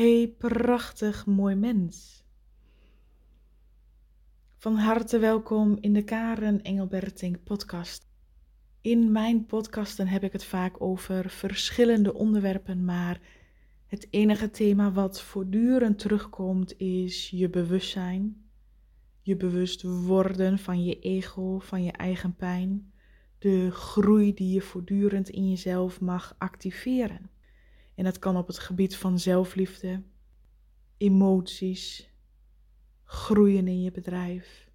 Hey, prachtig mooi mens. Van harte welkom in de Karen Engelberting podcast. In mijn podcasten heb ik het vaak over verschillende onderwerpen, maar het enige thema wat voortdurend terugkomt is je bewustzijn, je bewust worden van je ego, van je eigen pijn, de groei die je voortdurend in jezelf mag activeren. En dat kan op het gebied van zelfliefde, emoties, groeien in je bedrijf.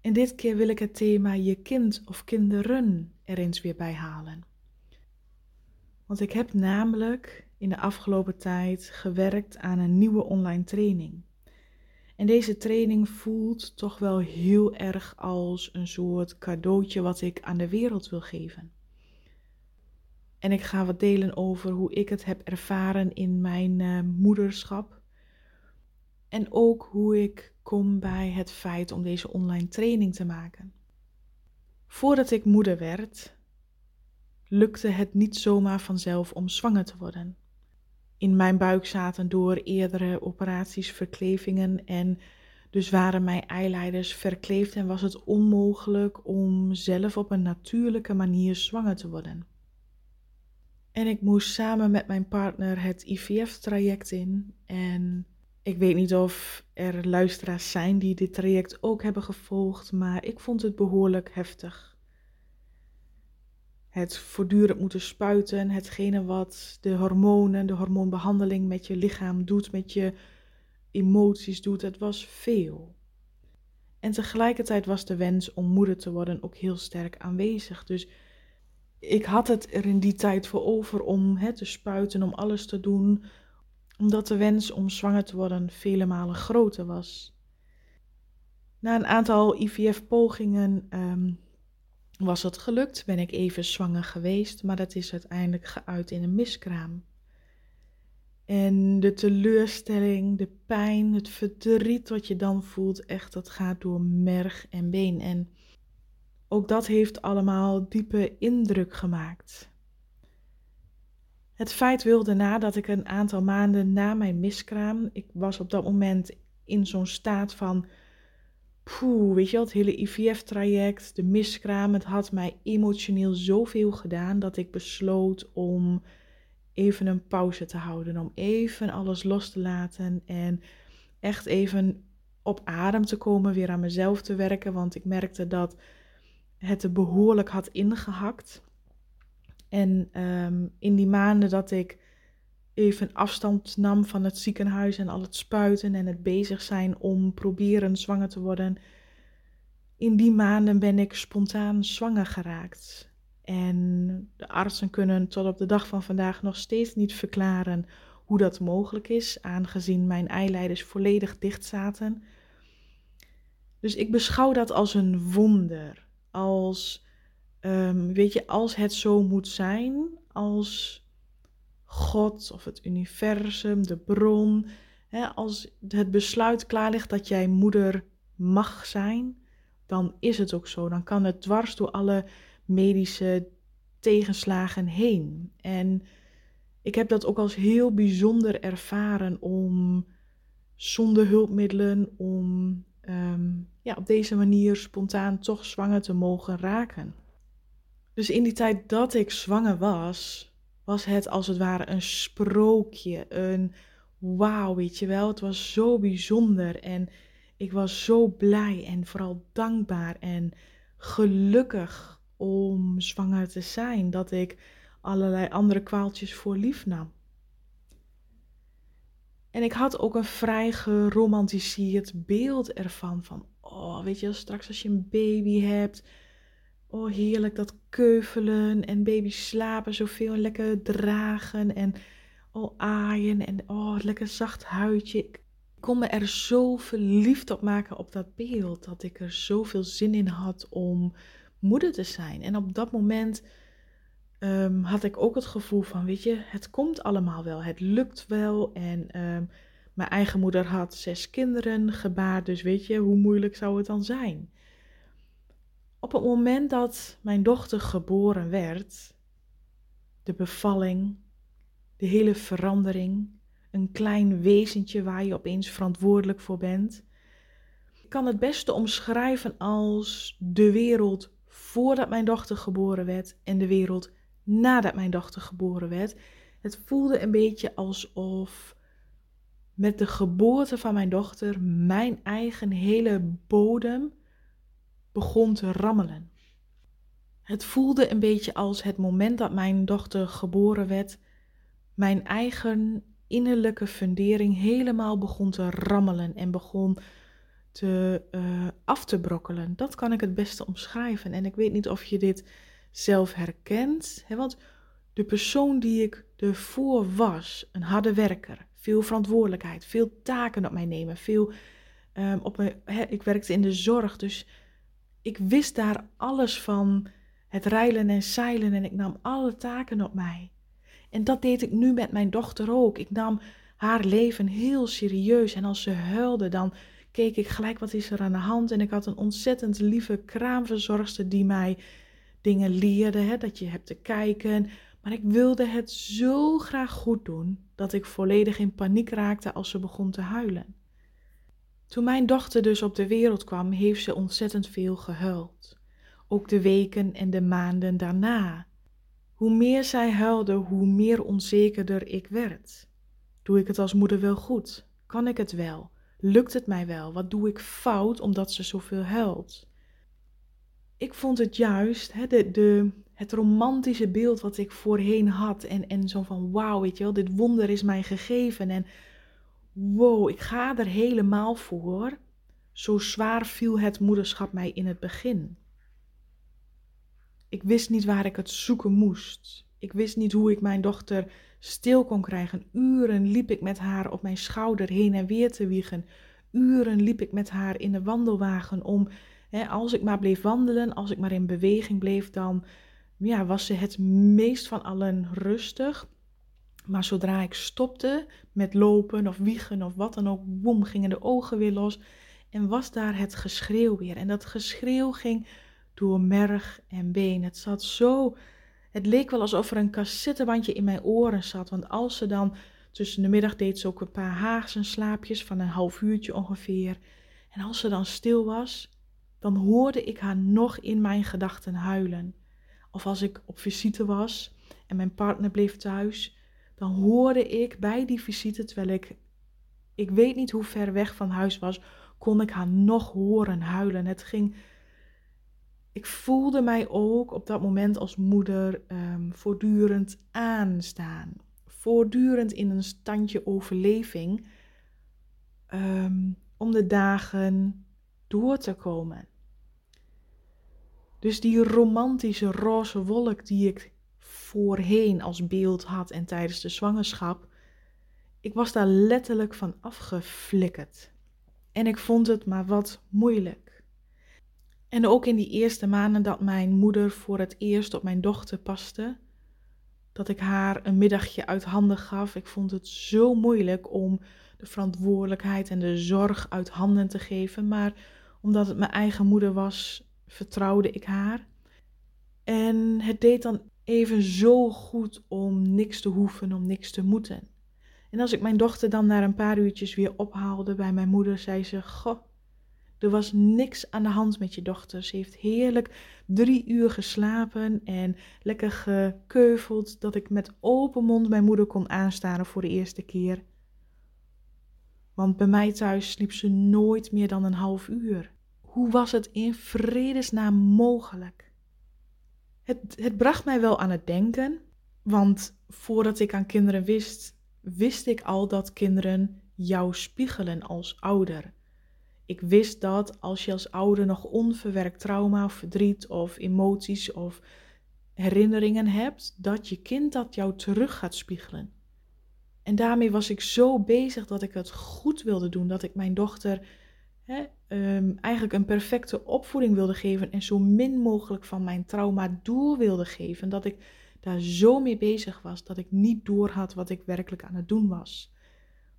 En dit keer wil ik het thema je kind of kinderen er eens weer bij halen. Want ik heb namelijk in de afgelopen tijd gewerkt aan een nieuwe online training. En deze training voelt toch wel heel erg als een soort cadeautje wat ik aan de wereld wil geven. En ik ga wat delen over hoe ik het heb ervaren in mijn uh, moederschap. En ook hoe ik kom bij het feit om deze online training te maken. Voordat ik moeder werd, lukte het niet zomaar vanzelf om zwanger te worden. In mijn buik zaten door eerdere operaties verklevingen en dus waren mijn eileiders verkleefd en was het onmogelijk om zelf op een natuurlijke manier zwanger te worden. En ik moest samen met mijn partner het IVF-traject in. En ik weet niet of er luisteraars zijn die dit traject ook hebben gevolgd, maar ik vond het behoorlijk heftig. Het voortdurend moeten spuiten, hetgene wat de hormonen, de hormoonbehandeling met je lichaam doet, met je emoties doet, het was veel. En tegelijkertijd was de wens om moeder te worden ook heel sterk aanwezig. Dus ik had het er in die tijd voor over om hè, te spuiten, om alles te doen, omdat de wens om zwanger te worden vele malen groter was. Na een aantal IVF-pogingen ehm, was het gelukt, ben ik even zwanger geweest, maar dat is uiteindelijk geuit in een miskraam. En de teleurstelling, de pijn, het verdriet wat je dan voelt, echt, dat gaat door merg en been. En ook dat heeft allemaal diepe indruk gemaakt. Het feit wilde na dat ik een aantal maanden na mijn miskraam, ik was op dat moment in zo'n staat van, poeh, weet je wel, het hele IVF-traject, de miskraam, het had mij emotioneel zoveel gedaan dat ik besloot om even een pauze te houden, om even alles los te laten en echt even op adem te komen, weer aan mezelf te werken, want ik merkte dat het er behoorlijk had ingehakt. En ehm, in die maanden dat ik even afstand nam van het ziekenhuis en al het spuiten en het bezig zijn om proberen zwanger te worden, in die maanden ben ik spontaan zwanger geraakt. En de artsen kunnen tot op de dag van vandaag nog steeds niet verklaren hoe dat mogelijk is, aangezien mijn eileiders volledig dicht zaten. Dus ik beschouw dat als een wonder als, um, weet je, als het zo moet zijn, als God of het universum, de bron, hè, als het besluit klaar ligt dat jij moeder mag zijn, dan is het ook zo. Dan kan het dwars door alle medische tegenslagen heen. En ik heb dat ook als heel bijzonder ervaren om zonder hulpmiddelen, om Ehm, ja, op deze manier spontaan toch zwanger te mogen raken. Dus in die tijd dat ik zwanger was, was het als het ware een sprookje, een wauw, weet je wel. Het was zo bijzonder en ik was zo blij en vooral dankbaar en gelukkig om zwanger te zijn, dat ik allerlei andere kwaaltjes voor lief nam. En ik had ook een vrij geromantiseerd beeld ervan. Van, oh, weet je, straks als je een baby hebt. Oh, heerlijk dat keuvelen en baby slapen zoveel. Lekker dragen en oh, aaien en oh, lekker zacht huidje. Ik kon me er zo verliefd op maken op dat beeld. Dat ik er zoveel zin in had om moeder te zijn. En op dat moment um, had ik ook het gevoel van, weet je, het komt allemaal wel, het lukt wel. En um, mijn eigen moeder had zes kinderen gebaard, dus weet je, hoe moeilijk zou het dan zijn? Op het moment dat mijn dochter geboren werd, de bevalling, de hele verandering, een klein wezentje waar je opeens verantwoordelijk voor bent. Kan het beste omschrijven als de wereld voordat mijn dochter geboren werd en de wereld nadat mijn dochter geboren werd. Het voelde een beetje alsof met de geboorte van mijn dochter mijn eigen hele bodem begon te rammelen. Het voelde een beetje als het moment dat mijn dochter geboren werd, mijn eigen innerlijke fundering helemaal begon te rammelen en begon te, uh, af te brokkelen. Dat kan ik het beste omschrijven. En ik weet niet of je dit zelf herkent. Hè? Want de persoon die ik ervoor was, een harde werker, veel verantwoordelijkheid, veel taken op mij nemen, veel um, op hè, ik werkte in de zorg, dus ik wist daar alles van het rijlen en zeilen en ik nam alle taken op mij. En dat deed ik nu met mijn dochter ook. Ik nam haar leven heel serieus en als ze huilde, dan keek ik gelijk wat is er aan de hand. En ik had een ontzettend lieve kraamverzorgster die mij dingen leerde, hè, dat je hebt te kijken. Maar ik wilde het zo graag goed doen dat ik volledig in paniek raakte als ze begon te huilen. Toen mijn dochter dus op de wereld kwam, heeft ze ontzettend veel gehuild. Ook de weken en de maanden daarna. Hoe meer zij huilde, hoe meer onzekerder ik werd. Doe ik het als moeder wel goed? Kan ik het wel? Lukt het mij wel? Wat doe ik fout omdat ze zoveel huilt? Ik vond het juist, hè, de, de, het romantische beeld wat ik voorheen had. En, en zo van, wauw, weet je wel, dit wonder is mij gegeven. En wow, ik ga er helemaal voor. Zo zwaar viel het moederschap mij in het begin. Ik wist niet waar ik het zoeken moest. Ik wist niet hoe ik mijn dochter stil kon krijgen. Uren liep ik met haar op mijn schouder heen en weer te wiegen. Uren liep ik met haar in de wandelwagen om, hè, als ik maar bleef wandelen, als ik maar in beweging bleef, dan ja, was ze het meest van allen rustig. Maar zodra ik stopte met lopen of wiegen of wat dan ook, boem, gingen de ogen weer los en was daar het geschreeuw weer. En dat geschreeuw ging door merg en been. Het zat zo, het leek wel alsof er een cassettebandje in mijn oren zat. Want als ze dan tussen de middag deed ze ook een paar Haagse slaapjes van een half uurtje ongeveer. En als ze dan stil was, dan hoorde ik haar nog in mijn gedachten huilen. Of als ik op visite was en mijn partner bleef thuis, dan hoorde ik bij die visite, terwijl ik, ik weet niet hoe ver weg van huis was, kon ik haar nog horen huilen. Het ging, ik voelde mij ook op dat moment als moeder um, voortdurend aanstaan. Voortdurend in een standje overleving um, om de dagen door te komen. Dus die romantische roze wolk die ik voorheen als beeld had en tijdens de zwangerschap, ik was daar letterlijk van afgeflikkerd. En ik vond het maar wat moeilijk. En ook in die eerste maanden dat mijn moeder voor het eerst op mijn dochter paste, dat ik haar een middagje uit handen gaf. Ik vond het zo moeilijk om de verantwoordelijkheid en de zorg uit handen te geven, maar omdat het mijn eigen moeder was, vertrouwde ik haar. En het deed dan even zo goed om niks te hoeven, om niks te moeten. En als ik mijn dochter dan na een paar uurtjes weer ophaalde bij mijn moeder, zei ze: Goh, er was niks aan de hand met je dochter. Ze heeft heerlijk drie uur geslapen en lekker gekeuveld, dat ik met open mond mijn moeder kon aanstaren voor de eerste keer. Want bij mij thuis sliep ze nooit meer dan een half uur. Hoe was het in vredesnaam mogelijk? Het, het bracht mij wel aan het denken, want voordat ik aan kinderen wist, wist ik al dat kinderen jou spiegelen als ouder. Ik wist dat als je als ouder nog onverwerkt trauma of verdriet of emoties of herinneringen hebt, dat je kind dat jou terug gaat spiegelen. En daarmee was ik zo bezig dat ik het goed wilde doen, dat ik mijn dochter hè, um, eigenlijk een perfecte opvoeding wilde geven en zo min mogelijk van mijn trauma door wilde geven. Dat ik daar zo mee bezig was dat ik niet doorhad wat ik werkelijk aan het doen was.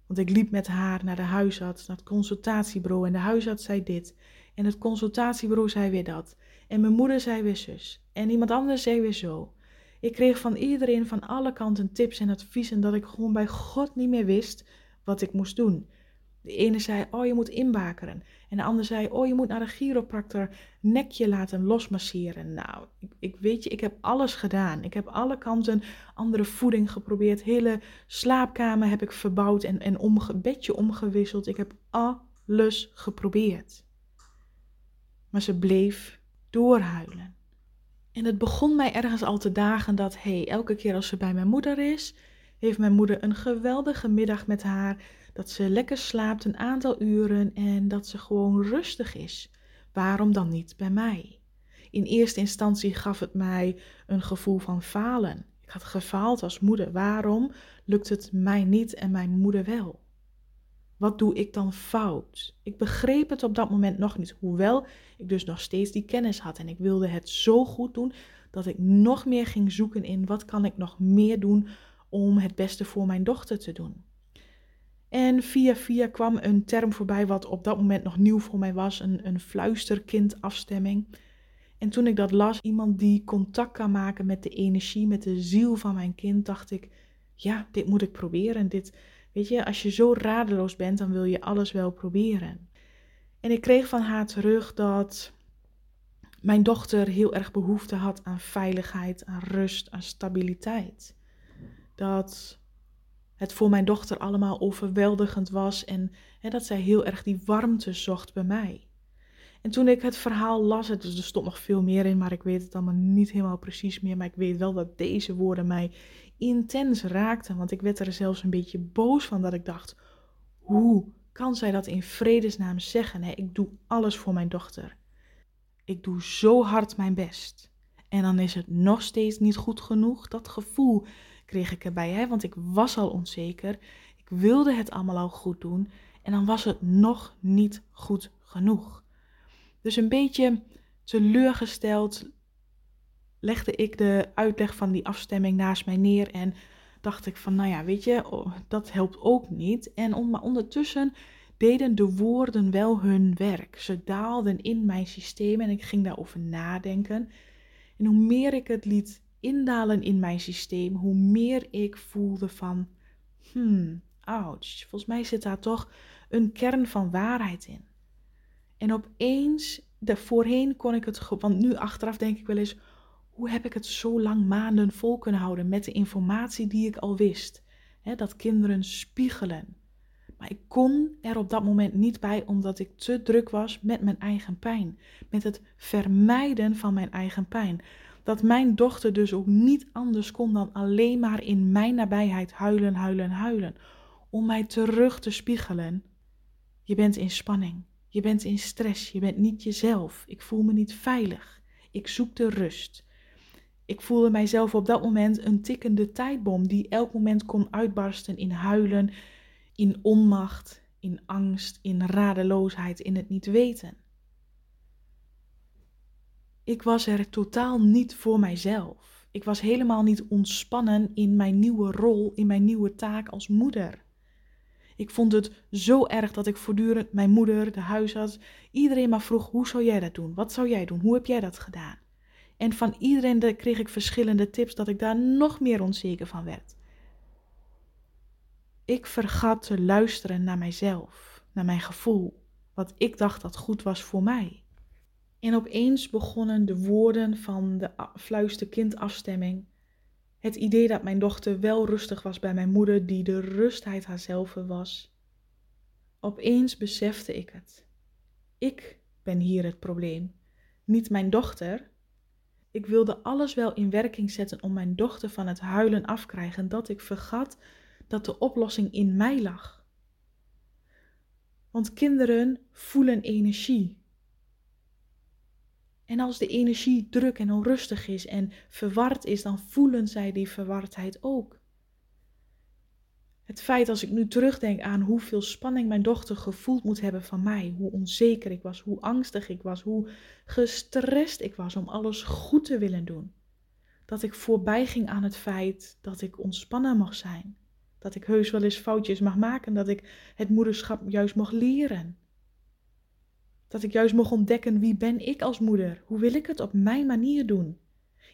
Want ik liep met haar naar de huisarts, naar het consultatiebureau en de huisarts zei dit. En het consultatiebureau zei weer dat. En mijn moeder zei weer zus. En iemand anders zei weer zo. Ik kreeg van iedereen van alle kanten tips en adviezen dat ik gewoon bij God niet meer wist wat ik moest doen. De ene zei, oh je moet inbakeren. En de ander zei, oh je moet naar de chiropractor nekje laten losmasseren. Nou, ik, ik, weet je, ik heb alles gedaan. Ik heb alle kanten andere voeding geprobeerd. Hele slaapkamer heb ik verbouwd en, en omge, bedje omgewisseld. Ik heb alles geprobeerd. Maar ze bleef doorhuilen. En het begon mij ergens al te dagen dat, hé, hey, elke keer als ze bij mijn moeder is, heeft mijn moeder een geweldige middag met haar dat ze lekker slaapt een aantal uren en dat ze gewoon rustig is. Waarom dan niet bij mij? In eerste instantie gaf het mij een gevoel van falen. Ik had gefaald als moeder. Waarom lukt het mij niet en mijn moeder wel? Wat doe ik dan fout? Ik begreep het op dat moment nog niet, hoewel ik dus nog steeds die kennis had en ik wilde het zo goed doen dat ik nog meer ging zoeken in wat kan ik nog meer doen om het beste voor mijn dochter te doen. En via via kwam een term voorbij wat op dat moment nog nieuw voor mij was, een, een fluisterkindafstemming. En toen ik dat las, iemand die contact kan maken met de energie, met de ziel van mijn kind, dacht ik, ja, dit moet ik proberen. Dit, weet je, als je zo radeloos bent, dan wil je alles wel proberen. En ik kreeg van haar terug dat mijn dochter heel erg behoefte had aan veiligheid, aan rust, aan stabiliteit. Dat het voor mijn dochter allemaal overweldigend was en hè, dat zij heel erg die warmte zocht bij mij. En toen ik het verhaal las, het, er stond nog veel meer in, maar ik weet het allemaal niet helemaal precies meer. Maar ik weet wel dat deze woorden mij intens raakten, want ik werd er zelfs een beetje boos van dat ik dacht, hoe kan zij dat in vredesnaam zeggen? Hè? Ik doe alles voor mijn dochter. Ik doe zo hard mijn best. En dan is het nog steeds niet goed genoeg. Dat gevoel kreeg ik erbij, hè? want ik was al onzeker. Ik wilde het allemaal al goed doen en dan was het nog niet goed genoeg. Dus een beetje teleurgesteld legde ik de uitleg van die afstemming naast mij neer en dacht ik van, nou ja, weet je, oh, dat helpt ook niet. En maar ondertussen deden de woorden wel hun werk. Ze daalden in mijn systeem en ik ging daarover nadenken. En hoe meer ik het liet indalen in mijn systeem, hoe meer ik voelde van, hmm, ouch, volgens mij zit daar toch een kern van waarheid in. En opeens, de, voorheen kon ik het, want nu achteraf denk ik wel eens, hoe heb ik het zo lang maanden vol kunnen houden met de informatie die ik al wist? dat kinderen spiegelen. Maar ik kon er op dat moment niet bij omdat ik te druk was met mijn eigen pijn. Met het vermijden van mijn eigen pijn dat mijn dochter dus ook niet anders kon dan alleen maar in mijn nabijheid huilen, huilen, huilen. Om mij terug te spiegelen. Je bent in spanning. Je bent in stress. Je bent niet jezelf. Ik voel me niet veilig. Ik zoek de rust. Ik voelde mijzelf op dat moment een tikkende tijdbom die elk moment kon uitbarsten in huilen, in onmacht, in angst, in radeloosheid, in het niet weten. Ik was er totaal niet voor mijzelf. Ik was helemaal niet ontspannen in mijn nieuwe rol, in mijn nieuwe taak als moeder. Ik vond het zo erg dat ik voortdurend mijn moeder, de huisarts, iedereen maar vroeg: hoe zou jij dat doen? Wat zou jij doen? Hoe heb jij dat gedaan? En van iedereen kreeg ik verschillende tips dat ik daar nog meer onzeker van werd. Ik vergat te luisteren naar mijzelf, naar mijn gevoel, wat ik dacht dat goed was voor mij. En opeens begonnen de woorden van de fluisterkindafstemming. Het idee dat mijn dochter wel rustig was bij mijn moeder, die de rustheid haarzelf was. Opeens besefte ik het. Ik ben hier het probleem, niet mijn dochter. Ik wilde alles wel in werking zetten om mijn dochter van het huilen afkrijgen, dat ik vergat dat de oplossing in mij lag. Want kinderen voelen energie. En als de energie druk en onrustig is en verward is, dan voelen zij die verwardheid ook. Het feit als ik nu terugdenk aan hoeveel spanning mijn dochter gevoeld moet hebben van mij, hoe onzeker ik was, hoe angstig ik was, hoe gestrest ik was om alles goed te willen doen. Dat ik voorbij ging aan het feit dat ik ontspannen mag zijn. Dat ik heus wel eens foutjes mag maken, dat ik het moederschap juist mag leren. Dat ik juist mocht ontdekken wie ben ik als moeder? Hoe wil ik het op mijn manier doen?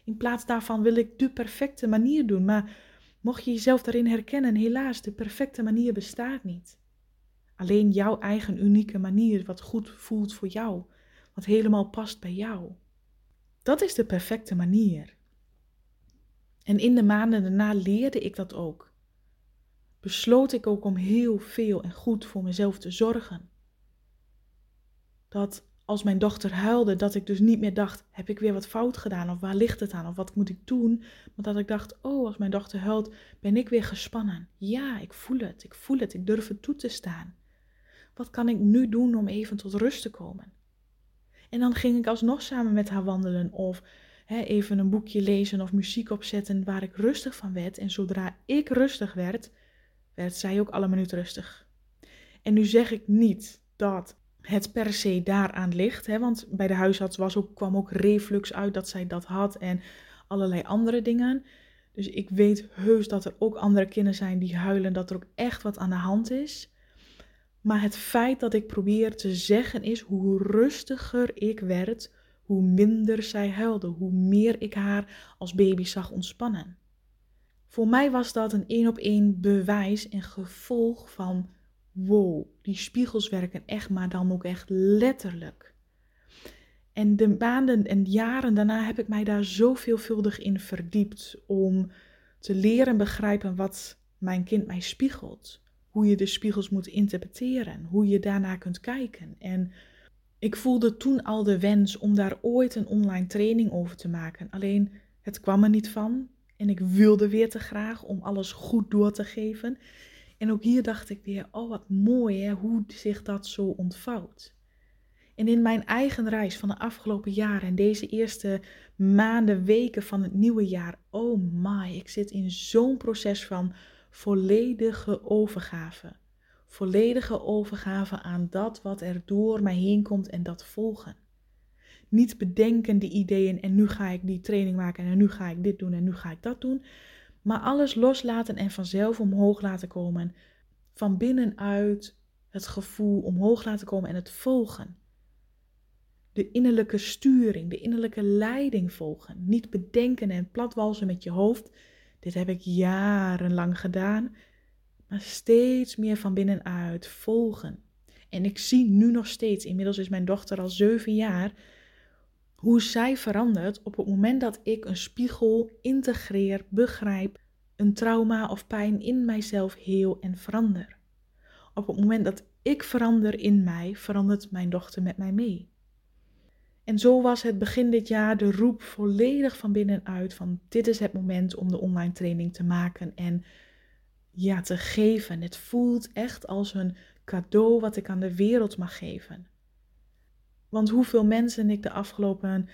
In plaats daarvan wil ik de perfecte manier doen. Maar mocht je jezelf daarin herkennen, helaas, de perfecte manier bestaat niet. Alleen jouw eigen unieke manier, wat goed voelt voor jou, wat helemaal past bij jou. Dat is de perfecte manier. En in de maanden daarna leerde ik dat ook. Besloot ik ook om heel veel en goed voor mezelf te zorgen. Dat als mijn dochter huilde, dat ik dus niet meer dacht: heb ik weer wat fout gedaan? Of waar ligt het aan? Of wat moet ik doen? Maar dat ik dacht: oh, als mijn dochter huilt, ben ik weer gespannen. Ja, ik voel het, ik voel het, ik durf het toe te staan. Wat kan ik nu doen om even tot rust te komen? En dan ging ik alsnog samen met haar wandelen of even een boekje lezen of muziek opzetten waar ik rustig van werd. En zodra ik rustig werd, werd zij ook alle minuut rustig. En nu zeg ik niet dat het per se daaraan ligt, hè, want bij de huisarts was ook, kwam ook reflux uit dat zij dat had en allerlei andere dingen. Dus ik weet heus dat er ook andere kinderen zijn die huilen, dat er ook echt wat aan de hand is. Maar het feit dat ik probeer te zeggen is hoe rustiger ik werd, hoe minder zij huilde, hoe meer ik haar als baby zag ontspannen. Voor mij was dat een één op één bewijs en gevolg van wow, die spiegels werken echt, maar dan ook echt letterlijk. En de maanden en jaren daarna heb ik mij daar zo veelvuldig in verdiept om te leren begrijpen wat mijn kind mij spiegelt hoe je de spiegels moet interpreteren, hoe je daarna kunt kijken. En ik voelde toen al de wens om daar ooit een online training over te maken. Alleen het kwam er niet van en ik wilde weer te graag om alles goed door te geven. En ook hier dacht ik weer, oh wat mooi hè, hoe zich dat zo ontvouwt. En in mijn eigen reis van de afgelopen jaren en deze eerste maanden, weken van het nieuwe jaar, oh my, ik zit in zo'n proces van volledige overgave. Volledige overgave aan dat wat er door mij heen komt en dat volgen. Niet bedenken die ideeën en nu ga ik die training maken en nu ga ik dit doen en nu ga ik dat doen. Maar alles loslaten en vanzelf omhoog laten komen. Van binnenuit het gevoel omhoog laten komen en het volgen. De innerlijke sturing, de innerlijke leiding volgen. Niet bedenken en platwalsen met je hoofd dit heb ik jarenlang gedaan, maar steeds meer van binnenuit volgen. En ik zie nu nog steeds, inmiddels is mijn dochter al zeven jaar, hoe zij verandert op het moment dat ik een spiegel integreer, begrijp, een trauma of pijn in mijzelf heel en verander. Op het moment dat ik verander in mij, verandert mijn dochter met mij mee. En zo was het begin dit jaar de roep volledig van binnenuit van dit is het moment om de online training te maken en ja, te geven. Het voelt echt als een cadeau wat ik aan de wereld mag geven. Want hoeveel mensen ik de afgelopen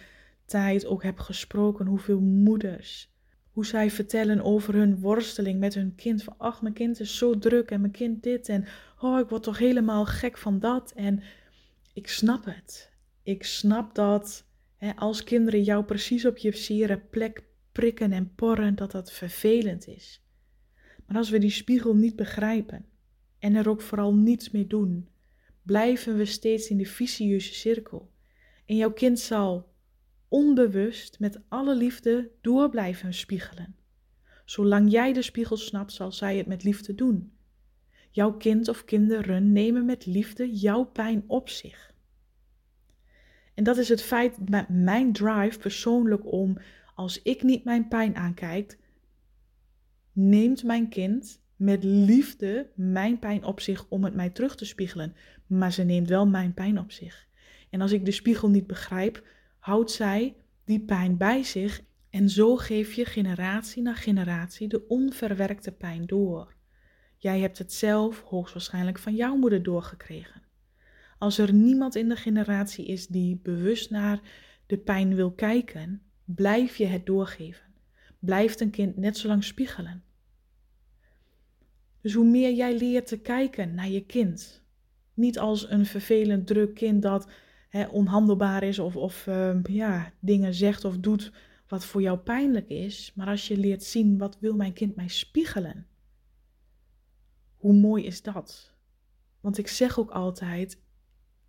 tijd ook heb gesproken, hoeveel moeders, hoe zij vertellen over hun worsteling met hun kind. Van ach, mijn kind is zo druk en mijn kind dit en oh, ik word toch helemaal gek van dat. En ik snap het ik snap dat hè, als kinderen jou precies op je zere plek prikken en porren, dat dat vervelend is. Maar als we die spiegel niet begrijpen en er ook vooral niets mee doen, blijven we steeds in de vicieuze cirkel. En jouw kind zal onbewust met alle liefde door blijven spiegelen. Zolang jij de spiegel snapt, zal zij het met liefde doen. Jouw kind of kinderen nemen met liefde jouw pijn op zich. En dat is het feit, mijn drive persoonlijk om, als ik niet mijn pijn aankijk, neemt mijn kind met liefde mijn pijn op zich om het mij terug te spiegelen. Maar ze neemt wel mijn pijn op zich. En als ik de spiegel niet begrijp, houdt zij die pijn bij zich. En zo geef je generatie na generatie de onverwerkte pijn door. Jij hebt het zelf hoogstwaarschijnlijk van jouw moeder doorgekregen. Als er niemand in de generatie is die bewust naar de pijn wil kijken, blijf je het doorgeven. Blijft een kind net zo lang spiegelen. Dus hoe meer jij leert te kijken naar je kind, niet als een vervelend druk kind dat hè, onhandelbaar is of, of uh, ja, dingen zegt of doet wat voor jou pijnlijk is, maar als je leert zien wat wil mijn kind mij spiegelen. Hoe mooi is dat? Want ik zeg ook altijd,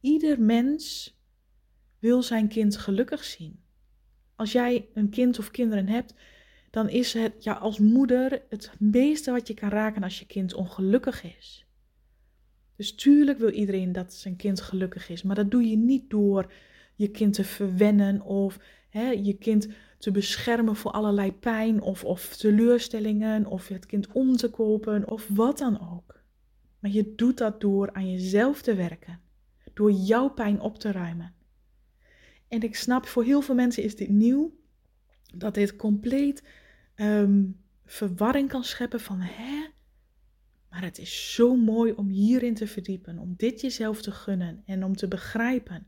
Ieder mens wil zijn kind gelukkig zien. Als jij een kind of kinderen hebt, dan is het ja, als moeder het meeste wat je kan raken als je kind ongelukkig is. Dus tuurlijk wil iedereen dat zijn kind gelukkig is, maar dat doe je niet door je kind te verwennen of hè, je kind te beschermen voor allerlei pijn of, of teleurstellingen of het kind om te kopen of wat dan ook. Maar je doet dat door aan jezelf te werken, door jouw pijn op te ruimen. En ik snap, voor heel veel mensen is dit nieuw, dat dit compleet um, verwarring kan scheppen van hè, maar het is zo mooi om hierin te verdiepen, om dit jezelf te gunnen en om te begrijpen.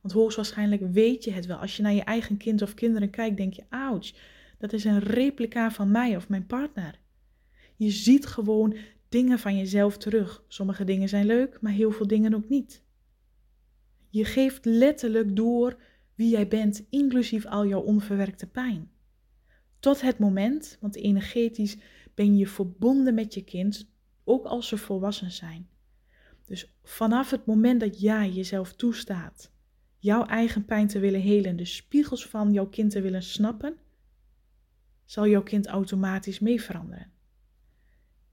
Want hoogstwaarschijnlijk weet je het wel. Als je naar je eigen kind of kinderen kijkt, denk je, ouch, dat is een replica van mij of mijn partner. Je ziet gewoon dingen van jezelf terug. Sommige dingen zijn leuk, maar heel veel dingen ook niet. Je geeft letterlijk door wie jij bent, inclusief al jouw onverwerkte pijn. Tot het moment, want energetisch ben je verbonden met je kind, ook als ze volwassen zijn. Dus vanaf het moment dat jij jezelf toestaat jouw eigen pijn te willen helen, de spiegels van jouw kind te willen snappen, zal jouw kind automatisch mee veranderen.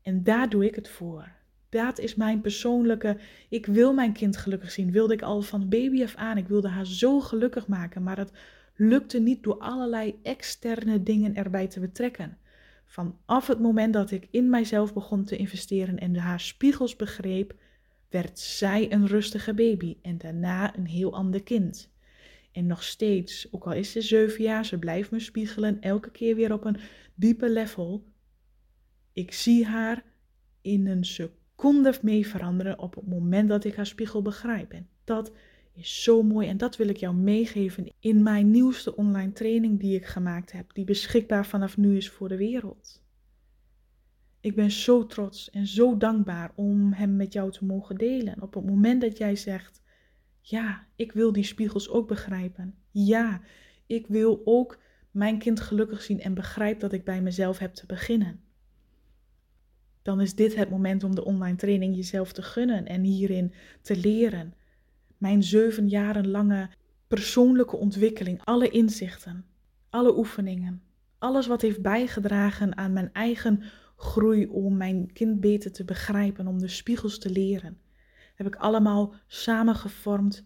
En daar doe ik het voor. Dat is mijn persoonlijke. Ik wil mijn kind gelukkig zien. Wilde ik al van baby af aan. Ik wilde haar zo gelukkig maken. Maar dat lukte niet door allerlei externe dingen erbij te betrekken. Vanaf het moment dat ik in mijzelf begon te investeren en haar spiegels begreep, werd zij een rustige baby en daarna een heel ander kind. En nog steeds, ook al is ze zeven jaar, ze blijft me spiegelen, elke keer weer op een diepe level. Ik zie haar in een seconde mee veranderen op het moment dat ik haar spiegel begrijp. En dat is zo mooi en dat wil ik jou meegeven in mijn nieuwste online training die ik gemaakt heb, die beschikbaar vanaf nu is voor de wereld. Ik ben zo trots en zo dankbaar om hem met jou te mogen delen. En op het moment dat jij zegt: Ja, ik wil die spiegels ook begrijpen. Ja, ik wil ook mijn kind gelukkig zien en begrijp dat ik bij mezelf heb te beginnen. Dan is dit het moment om de online training jezelf te gunnen en hierin te leren. Mijn zeven jaren lange persoonlijke ontwikkeling, alle inzichten, alle oefeningen, alles wat heeft bijgedragen aan mijn eigen groei om mijn kind beter te begrijpen, om de spiegels te leren. Heb ik allemaal samengevormd,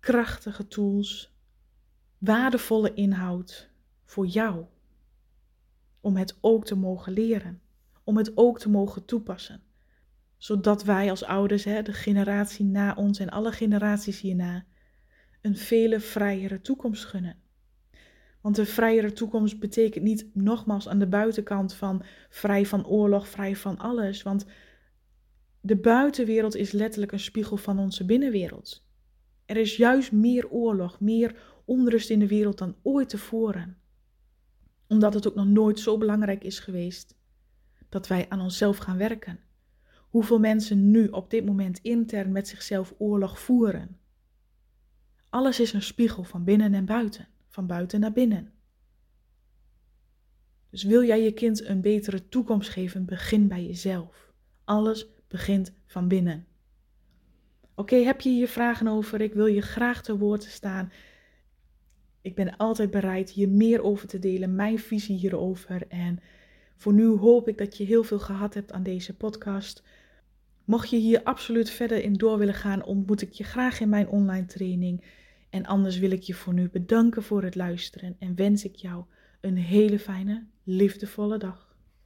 krachtige tools, waardevolle inhoud voor jou. Om het ook te mogen leren, om het ook te mogen toepassen. Zodat wij als ouders, hè, de generatie na ons en alle generaties hierna, een vele vrijere toekomst gunnen. Want een vrijere toekomst betekent niet nogmaals aan de buitenkant van vrij van oorlog, vrij van alles. Want de buitenwereld is letterlijk een spiegel van onze binnenwereld. Er is juist meer oorlog, meer onrust in de wereld dan ooit tevoren. Omdat het ook nog nooit zo belangrijk is geweest dat wij aan onszelf gaan werken. Hoeveel mensen nu op dit moment intern met zichzelf oorlog voeren. Alles is een spiegel van binnen en buiten van buiten naar binnen. Dus wil jij je kind een betere toekomst geven, begin bij jezelf. Alles begint van binnen. Oké, heb je hier vragen over? Ik wil je graag te woord staan. Ik ben altijd bereid hier meer over te delen, mijn visie hierover. En voor nu hoop ik dat je heel veel gehad hebt aan deze podcast. Mocht je hier absoluut verder in door willen gaan, ontmoet ik je graag in mijn online training. En anders wil ik je voor nu bedanken voor het luisteren en wens ik jou een hele fijne, liefdevolle dag.